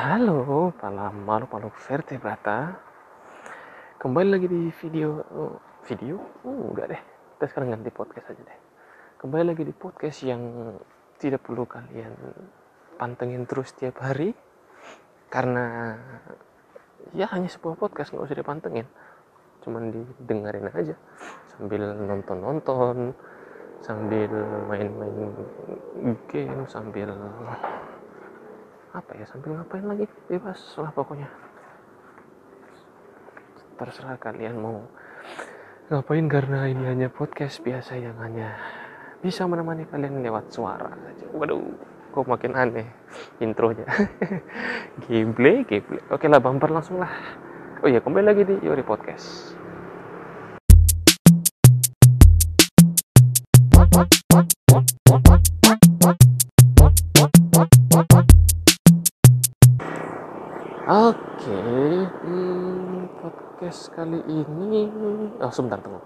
Halo, para makhluk-makhluk vertebrata. Kembali lagi di video oh, video? Oh, enggak deh. Kita sekarang ganti podcast aja deh. Kembali lagi di podcast yang tidak perlu kalian pantengin terus tiap hari karena ya hanya sebuah podcast nggak usah dipantengin cuman didengerin aja sambil nonton-nonton sambil main-main game sambil apa ya sambil ngapain lagi? Bebas lah pokoknya. Terserah kalian mau ngapain karena ini hanya podcast biasa yang hanya bisa menemani kalian lewat suara saja. Waduh kok makin aneh intronya. Gameplay gameplay. Oke lah bumper langsung lah. Oh iya kembali lagi di Yori Podcast podcast kali ini, oh sebentar tunggu.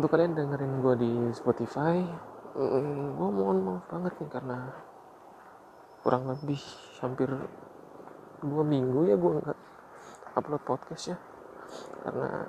Untuk kalian dengerin gue di Spotify, hmm, gue mohon maaf banget nih karena kurang lebih hampir dua minggu ya gue nggak upload podcast ya, karena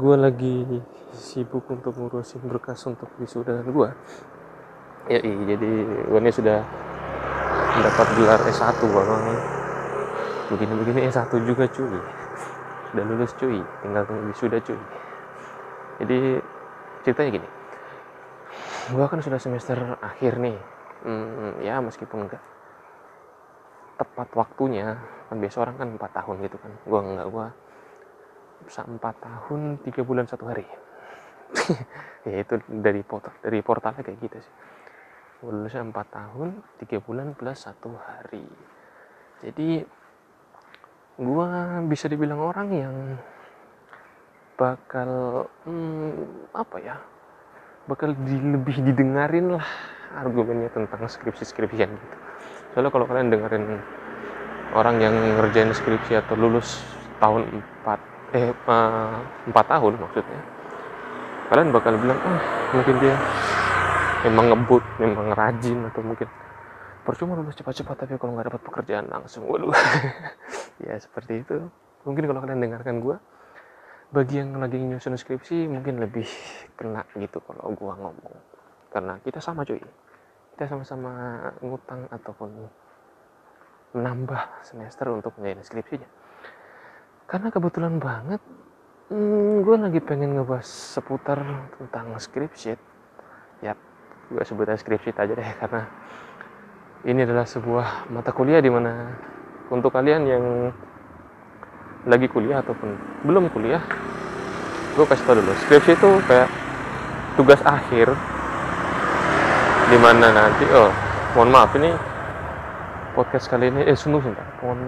gue lagi sibuk untuk ngurusin berkas untuk wisuda gue. Ya, iya, jadi gue ini sudah mendapat gelar S1 bang begini-begini S1 juga cuy udah lulus cuy. Tinggal tunggu wisuda cuy. Jadi ceritanya gini. Gua kan sudah semester akhir nih. Hmm, ya meskipun enggak tepat waktunya kan biasa orang kan empat tahun gitu kan. Gua enggak gua bisa empat tahun tiga bulan satu hari. Ya itu dari portal dari portalnya kayak gitu sih. Lulusnya empat tahun tiga bulan plus satu hari. Jadi gue bisa dibilang orang yang bakal hmm, apa ya bakal di, lebih didengarin lah argumennya tentang skripsi-skripsian gitu. Soalnya kalau kalian dengerin orang yang ngerjain skripsi atau lulus tahun 4 eh uh, 4 tahun maksudnya kalian bakal bilang ah mungkin dia memang ngebut memang rajin atau mungkin percuma lulus cepat-cepat tapi kalau nggak dapat pekerjaan langsung waduh. Ya seperti itu. Mungkin kalau kalian dengarkan gue bagi yang lagi nyusun skripsi mungkin lebih kena gitu kalau gue ngomong. Karena kita sama cuy. Kita sama-sama ngutang ataupun menambah semester untuk menjadi skripsinya. Karena kebetulan banget hmm, gue lagi pengen ngebahas seputar tentang skripsi. Ya gue sebutnya skripsi aja deh karena ini adalah sebuah mata kuliah di mana untuk kalian yang lagi kuliah ataupun belum kuliah gue kasih tau dulu. Skripsi itu kayak tugas akhir di mana nanti oh mohon maaf ini podcast kali ini eh sungguh sebentar mohon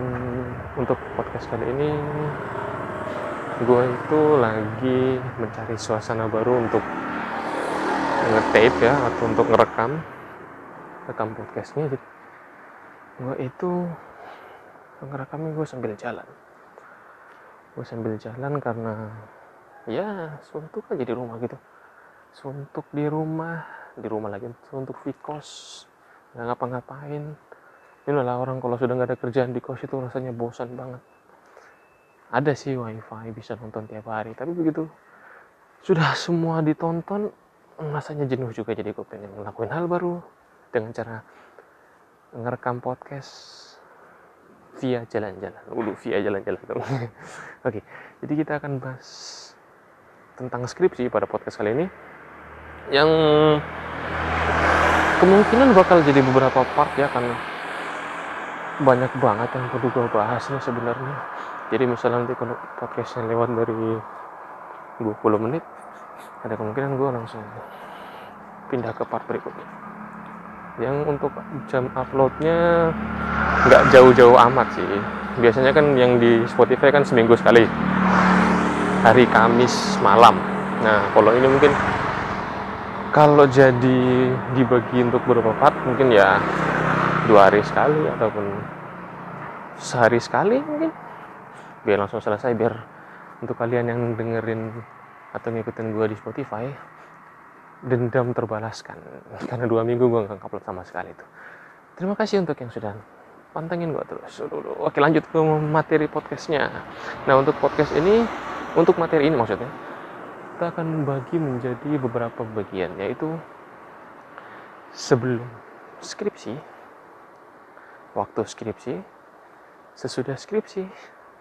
untuk podcast kali ini gue itu lagi mencari suasana baru untuk nge-tape ya atau untuk ngerekam rekam podcastnya jadi gue itu ngerekamnya gue sambil jalan. Gue sambil jalan karena ya suntuk aja di rumah gitu. Suntuk di rumah di rumah lagi suntuk di kos nggak ngapa-ngapain. Ini lah orang kalau sudah nggak ada kerjaan di kos itu rasanya bosan banget. Ada sih wifi bisa nonton tiap hari tapi begitu sudah semua ditonton rasanya jenuh juga jadi gue pengen ngelakuin hal baru dengan cara ngerekam podcast via jalan-jalan. Ulu via jalan-jalan. Oke, jadi kita akan bahas tentang skripsi pada podcast kali ini yang kemungkinan bakal jadi beberapa part ya kan banyak banget yang perlu gue bahas sebenarnya. Jadi misalnya nanti kalau podcastnya lewat dari 20 menit, ada kemungkinan gue langsung pindah ke part berikutnya yang untuk jam uploadnya nggak jauh-jauh amat sih. Biasanya kan yang di Spotify kan seminggu sekali. Hari Kamis malam. Nah kalau ini mungkin kalau jadi dibagi untuk beberapa part mungkin ya dua hari sekali ataupun sehari sekali mungkin. Biar langsung selesai biar untuk kalian yang dengerin atau ngikutin gue di Spotify dendam terbalaskan. Karena dua minggu gue nggak upload sama sekali itu terima kasih untuk yang sudah pantengin gue terus. Oke lanjut ke materi podcastnya. Nah untuk podcast ini untuk materi ini maksudnya kita akan bagi menjadi beberapa bagian yaitu sebelum skripsi waktu skripsi sesudah skripsi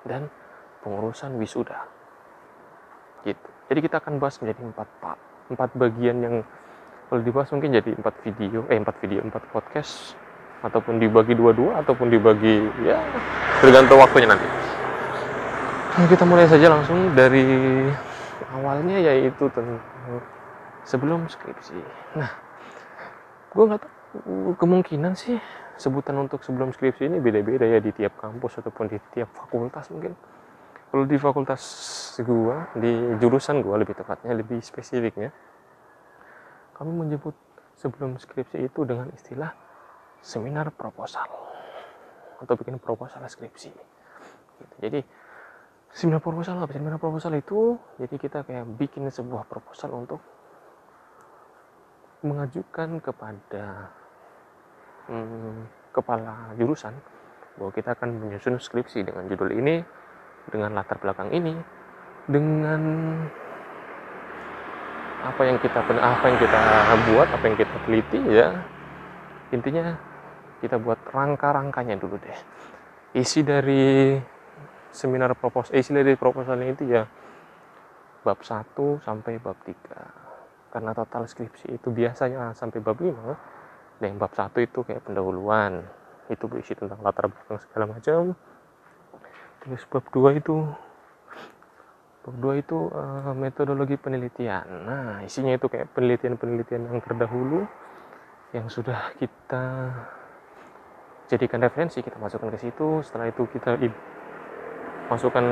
dan pengurusan wisuda. Gitu. Jadi kita akan bahas menjadi empat pak empat bagian yang kalau dibahas mungkin jadi empat video eh empat video empat podcast ataupun dibagi dua-dua ataupun dibagi ya tergantung waktunya nanti. Nah, kita mulai saja langsung dari awalnya yaitu tentang sebelum skripsi. Nah gue nggak tahu kemungkinan sih sebutan untuk sebelum skripsi ini beda-beda ya di tiap kampus ataupun di tiap fakultas mungkin kalau di fakultas gua di jurusan gua lebih tepatnya lebih spesifiknya kami menyebut sebelum skripsi itu dengan istilah seminar proposal atau bikin proposal skripsi gitu. jadi seminar proposal apa seminar proposal itu jadi kita kayak bikin sebuah proposal untuk mengajukan kepada hmm, kepala jurusan bahwa kita akan menyusun skripsi dengan judul ini dengan latar belakang ini dengan apa yang kita apa yang kita buat apa yang kita teliti ya. Intinya kita buat rangka-rangkanya dulu deh. Isi dari seminar proposal isi dari proposalnya itu ya bab 1 sampai bab 3 karena total skripsi itu biasanya sampai bab 5 dan bab 1 itu kayak pendahuluan. Itu berisi tentang latar belakang segala macam terus bab 2 itu bab 2 itu uh, metodologi penelitian. Nah isinya itu kayak penelitian-penelitian yang terdahulu yang sudah kita jadikan referensi kita masukkan ke situ. Setelah itu kita masukkan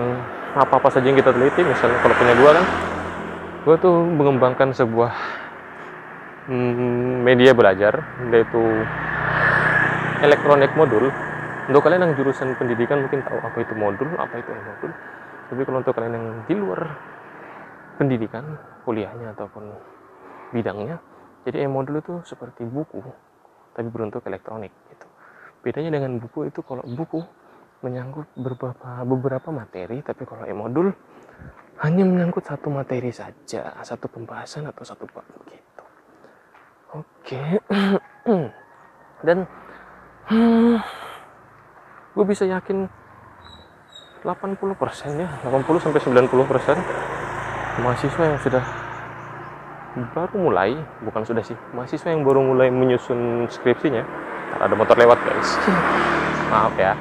apa-apa saja yang kita teliti. Misalnya kalau punya gua kan gua tuh mengembangkan sebuah mm, media belajar yaitu elektronik modul untuk kalian yang jurusan pendidikan mungkin tahu apa itu modul apa itu modul. Tapi kalau untuk kalian yang di luar pendidikan kuliahnya ataupun bidangnya jadi e-modul itu seperti buku tapi berbentuk elektronik gitu. Bedanya dengan buku itu kalau buku menyangkut beberapa beberapa materi tapi kalau e-modul hanya menyangkut satu materi saja satu pembahasan atau satu bab gitu. Oke. Dan hmm, gue bisa yakin 80% ya 80 sampai 90% mahasiswa yang sudah baru mulai bukan sudah sih mahasiswa yang baru mulai menyusun skripsinya ada motor lewat guys. Maaf ya.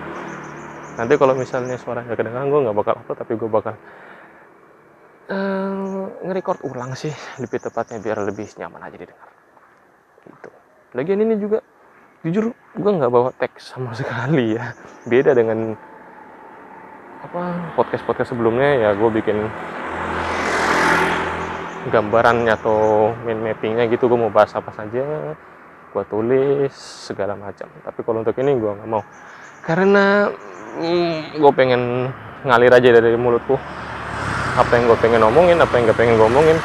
Nanti kalau misalnya suara nggak kedengaran gue nggak bakal upload tapi gue bakal uh, nge-record ulang sih lebih tepatnya biar lebih nyaman aja didengar. Gitu. Lagian ini juga jujur gue nggak bawa teks sama sekali ya. Beda dengan apa podcast podcast sebelumnya ya gue bikin gambarannya atau main mappingnya gitu. Gue mau bahas apa saja gue tulis segala macam. Tapi kalau untuk ini gue nggak mau. Karena hmm, gue pengen ngalir aja dari mulutku. Apa yang gue pengen ngomongin apa yang gak pengen gue ngomongin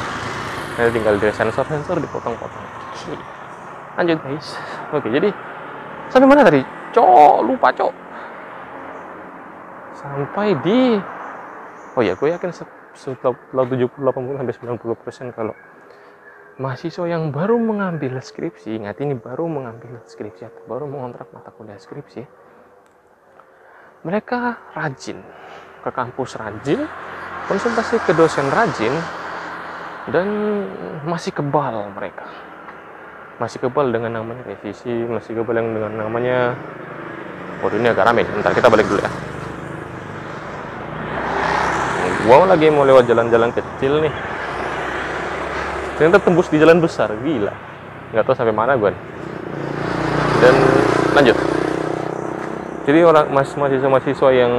nanti tinggal di sensor sensor dipotong-potong lanjut guys. Oke jadi sampai mana tadi? Cok lupa cok. Sampai di oh ya gue yakin setelah 70 80 sampai 90 persen kalau mahasiswa yang baru mengambil skripsi, ingat ini baru mengambil skripsi atau baru mengontrak mata kuliah skripsi, mereka rajin. Ke kampus rajin, konsultasi ke dosen rajin, dan masih kebal mereka. Masih kebal dengan namanya revisi, masih kebal dengan namanya Waduh ini agak rame, ntar kita balik dulu ya. Wow lagi mau lewat jalan-jalan kecil nih. Ternyata tembus di jalan besar gila. Nggak tahu sampai mana gue dan lanjut. Jadi orang mas mahasiswa-mahasiswa yang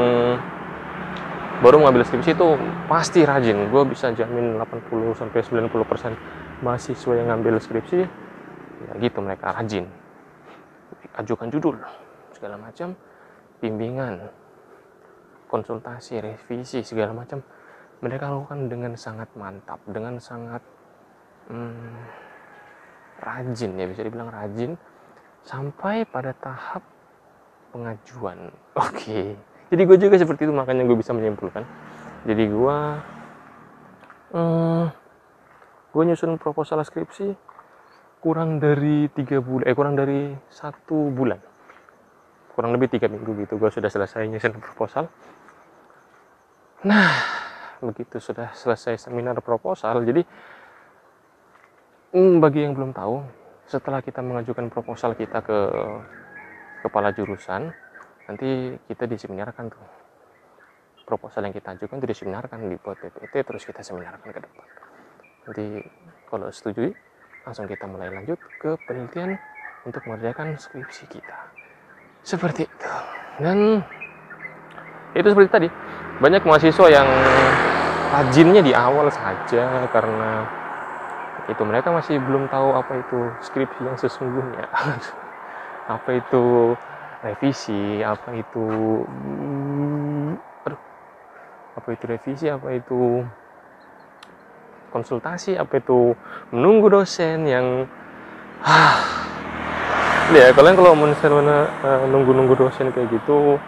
baru mengambil skripsi itu pasti rajin. Gue bisa jamin 80 sampai 90 persen mahasiswa yang ngambil skripsi ya gitu mereka rajin. Ajukan judul segala macam. Bimbingan konsultasi revisi segala macam. Mereka lakukan dengan sangat mantap dengan sangat hmm, rajin ya bisa dibilang rajin. Sampai pada tahap pengajuan. Oke. Okay. jadi gue juga seperti itu makanya gue bisa menyimpulkan. Jadi gue hmm, gue nyusun proposal skripsi kurang dari tiga bulan eh kurang dari satu bulan. Kurang lebih tiga minggu gitu gue sudah selesai nyusun proposal. Nah begitu sudah selesai seminar proposal jadi hmm, bagi yang belum tahu setelah kita mengajukan proposal kita ke kepala jurusan nanti kita diseminarkan tuh. Proposal yang kita ajukan itu diseminarkan dibuat PPT terus kita seminarkan ke depan. Nanti kalau setuju langsung kita mulai lanjut ke penelitian untuk mengerjakan skripsi kita. Seperti itu. Dan itu seperti tadi. Banyak mahasiswa yang rajinnya di awal saja karena itu mereka masih belum tahu apa itu skripsi yang sesungguhnya. Apa itu revisi apa itu hmm, apa itu revisi apa itu konsultasi apa itu menunggu dosen yang ah. Ya kalian kalau misalnya uh, nunggu-nunggu dosen kayak gitu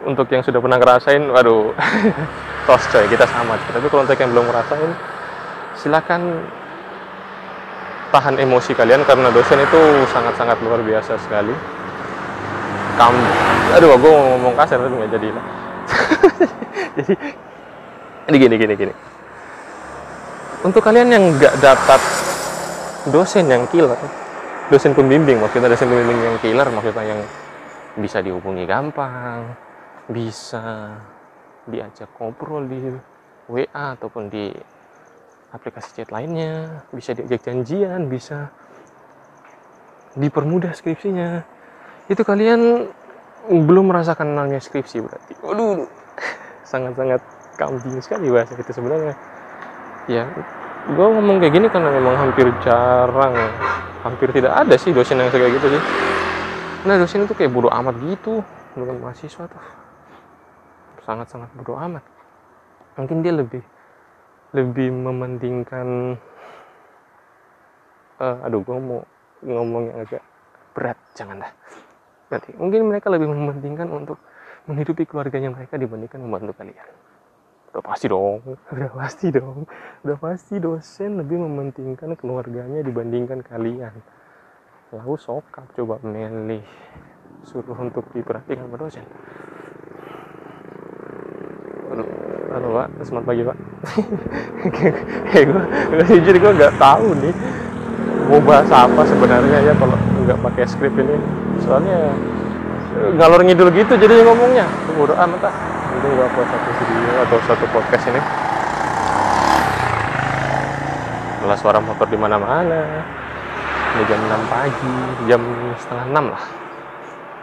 untuk yang sudah pernah ngerasain waduh tos coy kita sama tapi kalau untuk yang belum ngerasain silakan tahan emosi kalian karena dosen itu sangat-sangat luar biasa sekali. Kamu aduh gue mau ngomong kasar tapi nggak jadi lah. Jadi ini gini gini gini untuk kalian yang nggak dapat dosen yang killer dosen pembimbing maksudnya dosen pembimbing yang killer maksudnya yang bisa dihubungi gampang bisa diajak ngobrol di WA ataupun di aplikasi chat lainnya, bisa diajak janjian, bisa dipermudah skripsinya. Itu kalian belum merasakan namanya skripsi berarti. Waduh, sangat-sangat kambing sekali bahasa itu sebenarnya. Ya, gue ngomong kayak gini karena memang hampir jarang, hampir tidak ada sih dosen yang kayak gitu sih. Nah dosen itu kayak bodoh amat gitu dengan mahasiswa tuh. Sangat-sangat bodoh amat. Mungkin dia lebih lebih mementingkan uh, aduh gue mau ngomong yang agak berat janganlah nanti mungkin mereka lebih mementingkan untuk menghidupi keluarganya mereka dibandingkan membantu kalian udah pasti dong. Udah pasti dong. Udah pasti dosen lebih mementingkan keluarganya dibandingkan kalian. Lalu sokap coba milih suruh untuk diperhatikan sama dosen. Halo pak. Selamat pagi pak. Kayak gue jujur gue nggak tahu nih mau bahas apa sebenarnya ya kalau nggak pakai skrip ini. Soalnya ngalor ngidul gitu jadi ngomongnya. Bodo amat ah itu nggak buat satu video atau satu podcast ini? Malah suara motor di mana-mana. Ini jam 6 pagi jam setengah 6 lah.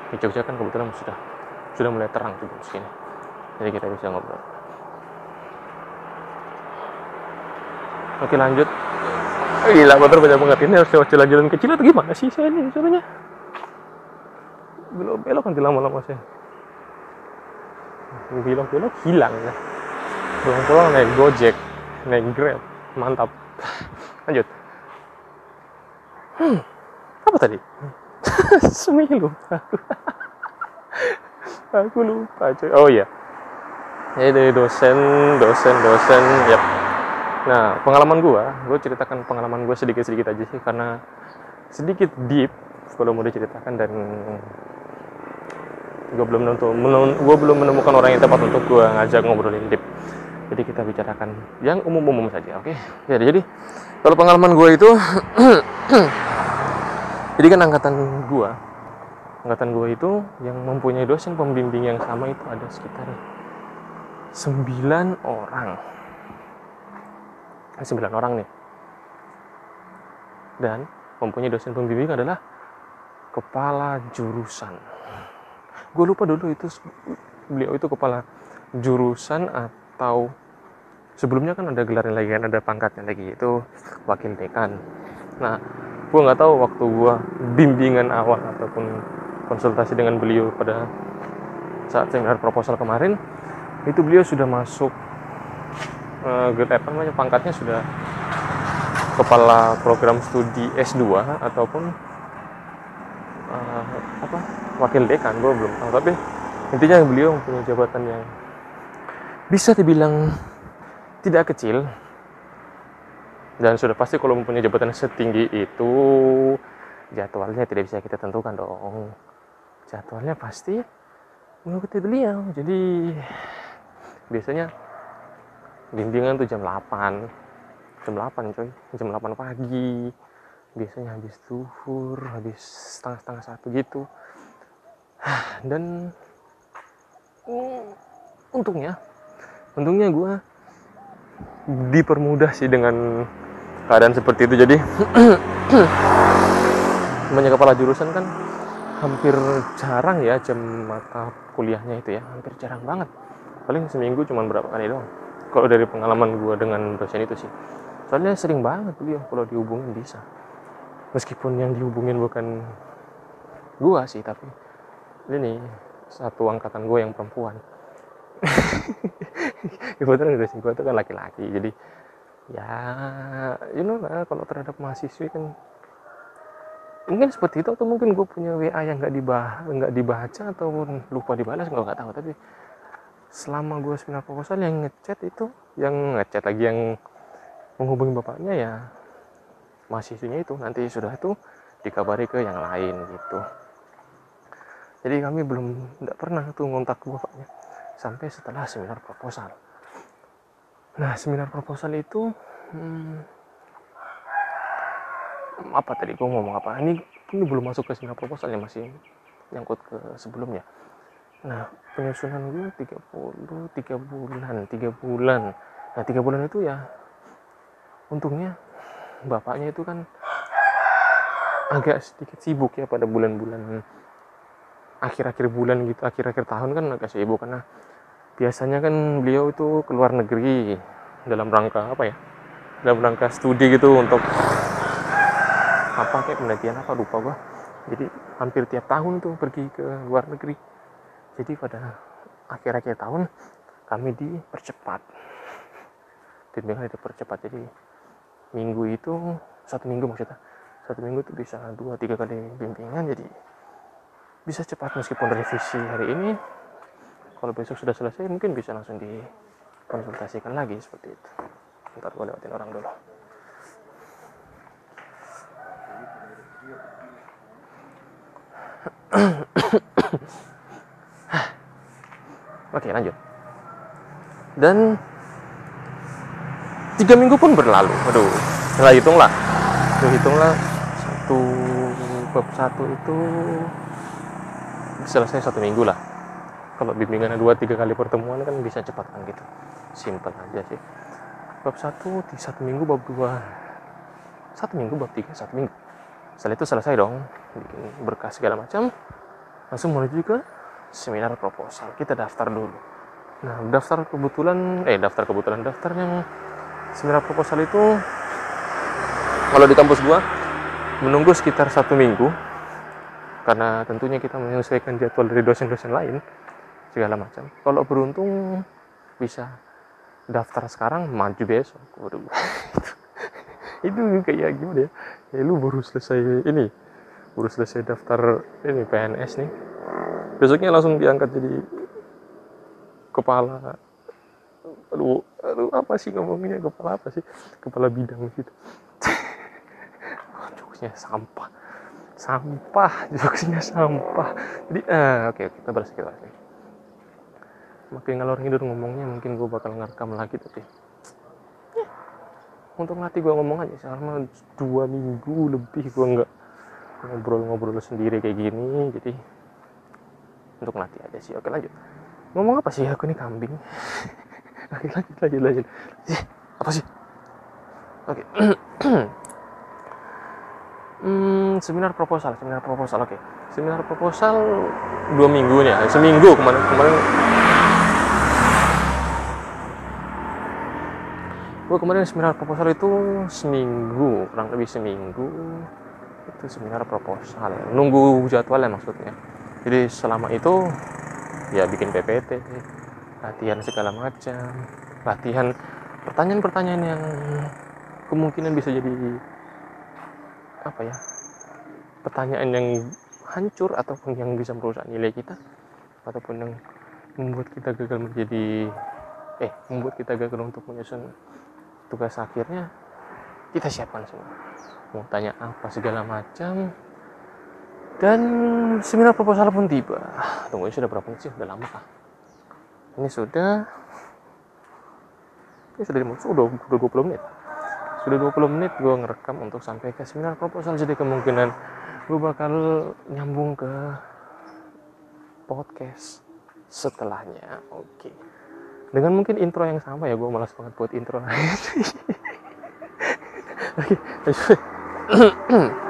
Di Jogja kan kebetulan sudah sudah mulai terang tuh jam segini. Jadi kita bisa ngobrol. Oke lanjut. Gila motor banyak banget. Ini harus lewat jalan-jalan kecil atau gimana sih saya ini caranya belok belok nanti lama-lama saya belok hilang. Ya pulang-pulang naik gojek naik grab. Mantap. Lanjut. Hmm apa tadi? Semi lupa. Aku lupa coy oh iya. Ya dari dosen dosen dosen. Yep nah pengalaman gue gue ceritakan pengalaman gue sedikit sedikit aja sih karena sedikit deep kalau mau diceritakan dan gue belum nentu gue belum menemukan orang yang tepat untuk gue ngajak ngobrolin deep jadi kita bicarakan yang umum-umum saja oke? Okay? ya jadi kalau pengalaman gue itu jadi kan angkatan gue angkatan gue itu yang mempunyai dosen pembimbing yang sama itu ada sekitar 9 orang. Sembilan orang nih. Dan mempunyai dosen pembimbing adalah kepala jurusan gue lupa dulu itu beliau itu kepala jurusan atau sebelumnya kan ada gelarnya lagi kan ada pangkatnya lagi itu wakil dekan. Nah gue nggak tahu waktu gue bimbingan awal ataupun konsultasi dengan beliau pada saat seminar proposal kemarin itu beliau sudah masuk uh, apa namanya pangkatnya sudah kepala program studi S2 ataupun uh, apa wakil dekan gue belum tahu. Tapi intinya beliau punya jabatan yang bisa dibilang tidak kecil. Dan sudah pasti kalau mempunyai jabatan setinggi itu jadwalnya tidak bisa kita tentukan dong. Jadwalnya pasti mengikuti beliau. Jadi biasanya bimbingan tuh jam 8 jam 8 coy. Jam 8 pagi biasanya habis tuhur habis setengah-setengah satu gitu. Dan untungnya untungnya gue dipermudah sih dengan keadaan seperti itu. Jadi namanya kepala jurusan kan hampir jarang ya jam mata kuliahnya itu ya. Hampir jarang banget. Paling seminggu cuma berapa kali doang. Kalau dari pengalaman gue dengan dosen itu sih. Soalnya sering banget beliau kalau dihubungin bisa meskipun yang dihubungin bukan gue sih tapi ini satu angkatan gue yang perempuan. Kebetulan dosen gue itu kan laki-laki jadi ya you know lah kalau terhadap mahasiswi kan mungkin seperti itu atau mungkin gue punya WA yang nggak dibah nggak dibaca ataupun lupa dibalas nggak nggak tahu. Tapi selama gue seminar proposal yang ngechat itu yang ngechat lagi yang menghubungi bapaknya ya mahasiswinya itu nanti sudah itu dikabari ke yang lain gitu jadi kami belum tidak pernah tuh ngontak bapaknya sampai setelah seminar proposal Nah, seminar proposal itu hmm, apa tadi gue ngomong apa? Ini ini belum masuk ke seminar proposal ya masih nyangkut ke sebelumnya. Nah, penyusunan gue 30 3 bulan, 3 bulan. Nah, 3 bulan itu ya untungnya bapaknya itu kan agak sedikit sibuk ya pada bulan-bulan akhir-akhir bulan gitu, akhir-akhir tahun kan agak sibuk. Karena biasanya kan beliau itu keluar negeri dalam rangka apa ya? Dalam rangka studi gitu untuk apa kayak penelitian apa lupa gua jadi hampir tiap tahun tuh pergi ke luar negeri. Jadi pada akhir-akhir tahun kami dipercepat. Bimbingan dipercepat. Jadi minggu itu satu minggu maksudnya. Satu minggu itu bisa dua tiga kali bimbingan jadi bisa cepat. Meskipun revisi hari ini kalau besok sudah selesai mungkin bisa langsung dikonsultasikan lagi seperti itu. Ntar gue lewatin orang dulu. Oke lanjut. Dan Tiga minggu pun berlalu. Aduh Setelah hitunglah. Setelah hitunglah. Satu Bab satu itu Selesai satu minggu lah. Kalau bimbingannya dua tiga kali pertemuan kan bisa cepat kan gitu. Simple aja sih. Bab satu di satu minggu bab dua. Satu minggu bab tiga satu minggu. Setelah itu selesai dong. Bikin berkas segala macam. Langsung menuju ke seminar proposal. Kita daftar dulu. Nah daftar kebetulan eh daftar kebetulan daftar yang seminar proposal itu kalau di kampus gua? menunggu sekitar satu minggu karena tentunya kita menyesuaikan jadwal dari dosen-dosen lain segala macam. Kalau beruntung bisa daftar sekarang maju besok. Waduh. Itu kayak gimana ya? Ya lu baru selesai ini baru selesai daftar ini PNS nih. Besoknya langsung diangkat jadi kepala aduh, aduh apa sih ngomongnya? Kepala apa sih? Kepala bidang gitu. Jokesnya sampah. Sampah jokesnya sampah. Jadi uh, oke okay, kita bahas kita lagi makin ngalor ngidur ngomongnya mungkin gue bakal ngerekam lagi tapi. Ya, untuk ngelatih gue ngomong aja selama dua minggu lebih gue nggak ngobrol-ngobrol sendiri kayak gini jadi untuk ngelatih aja sih. Oke lanjut. Ngomong apa sih? Aku ini kambing oke lanjut lanjut lanjut. Apa sih? Oke. Hmm, seminar proposal seminar proposal oke. Seminar proposal dua minggu nih ya seminggu kemarin kemarin. Gue kemarin seminar proposal itu seminggu kurang lebih seminggu. Itu seminar proposal nunggu jadwalnya maksudnya. Jadi selama itu ya bikin PPT latihan segala macam latihan pertanyaan-pertanyaan yang kemungkinan bisa jadi apa ya pertanyaan yang hancur ataupun yang bisa merusak nilai kita ataupun yang membuat kita gagal menjadi eh membuat kita gagal untuk menyusun tugas akhirnya kita siapkan semua. Mau tanya apa segala macam. Dan seminar proposal pun tiba. Tunggu sudah berapa menit sih? Udah lama kah ini sudah. Ini sudah sudah, sudah 20 menit. Sudah 20 menit gue ngerekam untuk sampai ke seminar proposal. Jadi kemungkinan gue bakal nyambung ke podcast setelahnya. Oke. Okay. dengan mungkin intro yang sama ya gue malas banget buat intro oke okay.